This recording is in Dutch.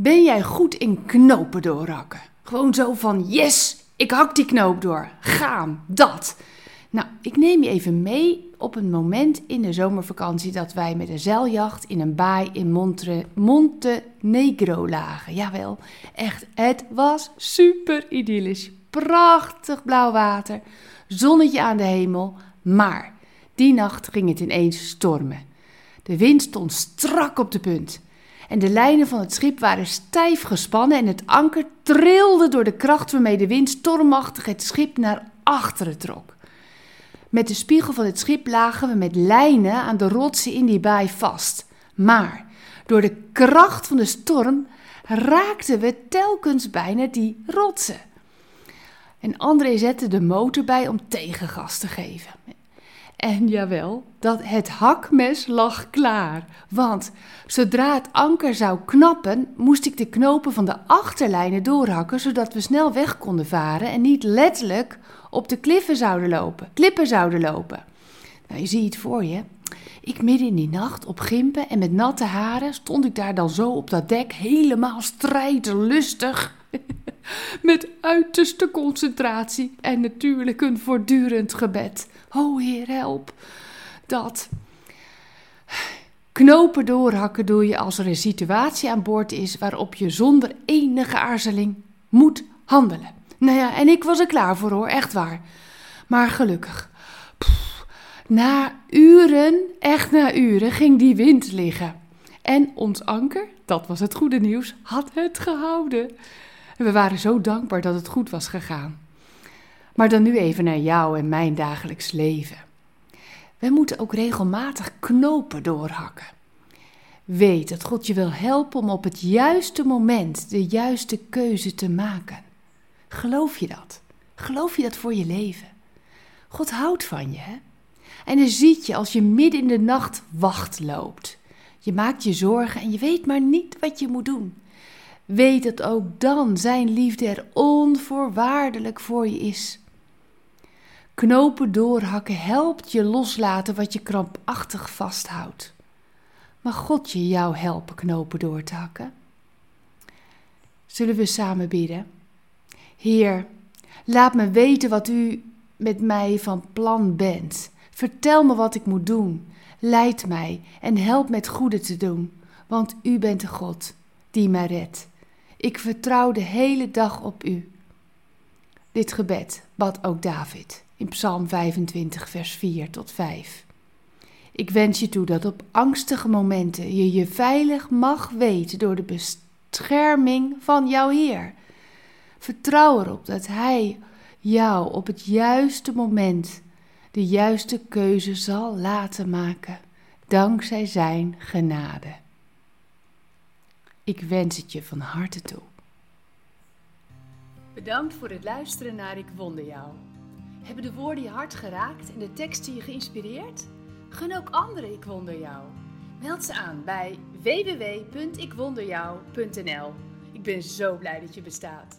Ben jij goed in knopen doorhakken? Gewoon zo van yes, ik hak die knoop door. Gaan, dat. Nou, ik neem je even mee op een moment in de zomervakantie dat wij met een zeiljacht in een baai in Montre, Montenegro lagen. Jawel, echt, het was super idyllisch. Prachtig blauw water, zonnetje aan de hemel. Maar die nacht ging het ineens stormen. De wind stond strak op de punt. En de lijnen van het schip waren stijf gespannen en het anker trilde door de kracht waarmee de wind stormachtig het schip naar achteren trok. Met de spiegel van het schip lagen we met lijnen aan de rotsen in die baai vast. Maar door de kracht van de storm raakten we telkens bijna die rotsen. En André zette de motor bij om tegengas te geven. En jawel, dat het hakmes lag klaar. Want zodra het anker zou knappen, moest ik de knopen van de achterlijnen doorhakken, zodat we snel weg konden varen en niet letterlijk op de kliffen zouden lopen, klippen zouden lopen. Nou, je ziet het voor je. Ik midden in die nacht op gimpen en met natte haren stond ik daar dan zo op dat dek, helemaal strijdlustig. Met uiterste concentratie en natuurlijk een voortdurend gebed. O Heer, help. Dat. Knopen doorhakken doe je als er een situatie aan boord is waarop je zonder enige aarzeling moet handelen. Nou ja, en ik was er klaar voor hoor, echt waar. Maar gelukkig. na uren, echt na uren, ging die wind liggen. En ons anker, dat was het goede nieuws, had het gehouden. We waren zo dankbaar dat het goed was gegaan. Maar dan nu even naar jou en mijn dagelijks leven. We moeten ook regelmatig knopen doorhakken. Weet dat God je wil helpen om op het juiste moment de juiste keuze te maken. Geloof je dat? Geloof je dat voor je leven? God houdt van je, hè? En dan ziet je als je midden in de nacht wacht loopt. Je maakt je zorgen en je weet maar niet wat je moet doen. Weet dat ook dan zijn liefde er onvoorwaardelijk voor je is. Knopen doorhakken helpt je loslaten wat je krampachtig vasthoudt. Mag God je jou helpen knopen door te hakken? Zullen we samen bidden? Heer, laat me weten wat u met mij van plan bent. Vertel me wat ik moet doen. Leid mij en help me het goede te doen, want u bent de God die mij redt. Ik vertrouw de hele dag op u. Dit gebed bad ook David in Psalm 25, vers 4 tot 5. Ik wens je toe dat op angstige momenten je je veilig mag weten door de bescherming van jouw Heer. Vertrouw erop dat Hij jou op het juiste moment de juiste keuze zal laten maken, dankzij Zijn genade. Ik wens het je van harte toe. Bedankt voor het luisteren naar Ik Wonder Jou. Hebben de woorden je hart geraakt en de teksten je geïnspireerd? Gun ook anderen Ik Wonder Jou. Meld ze aan bij www.ikwonderjou.nl. Ik ben zo blij dat je bestaat.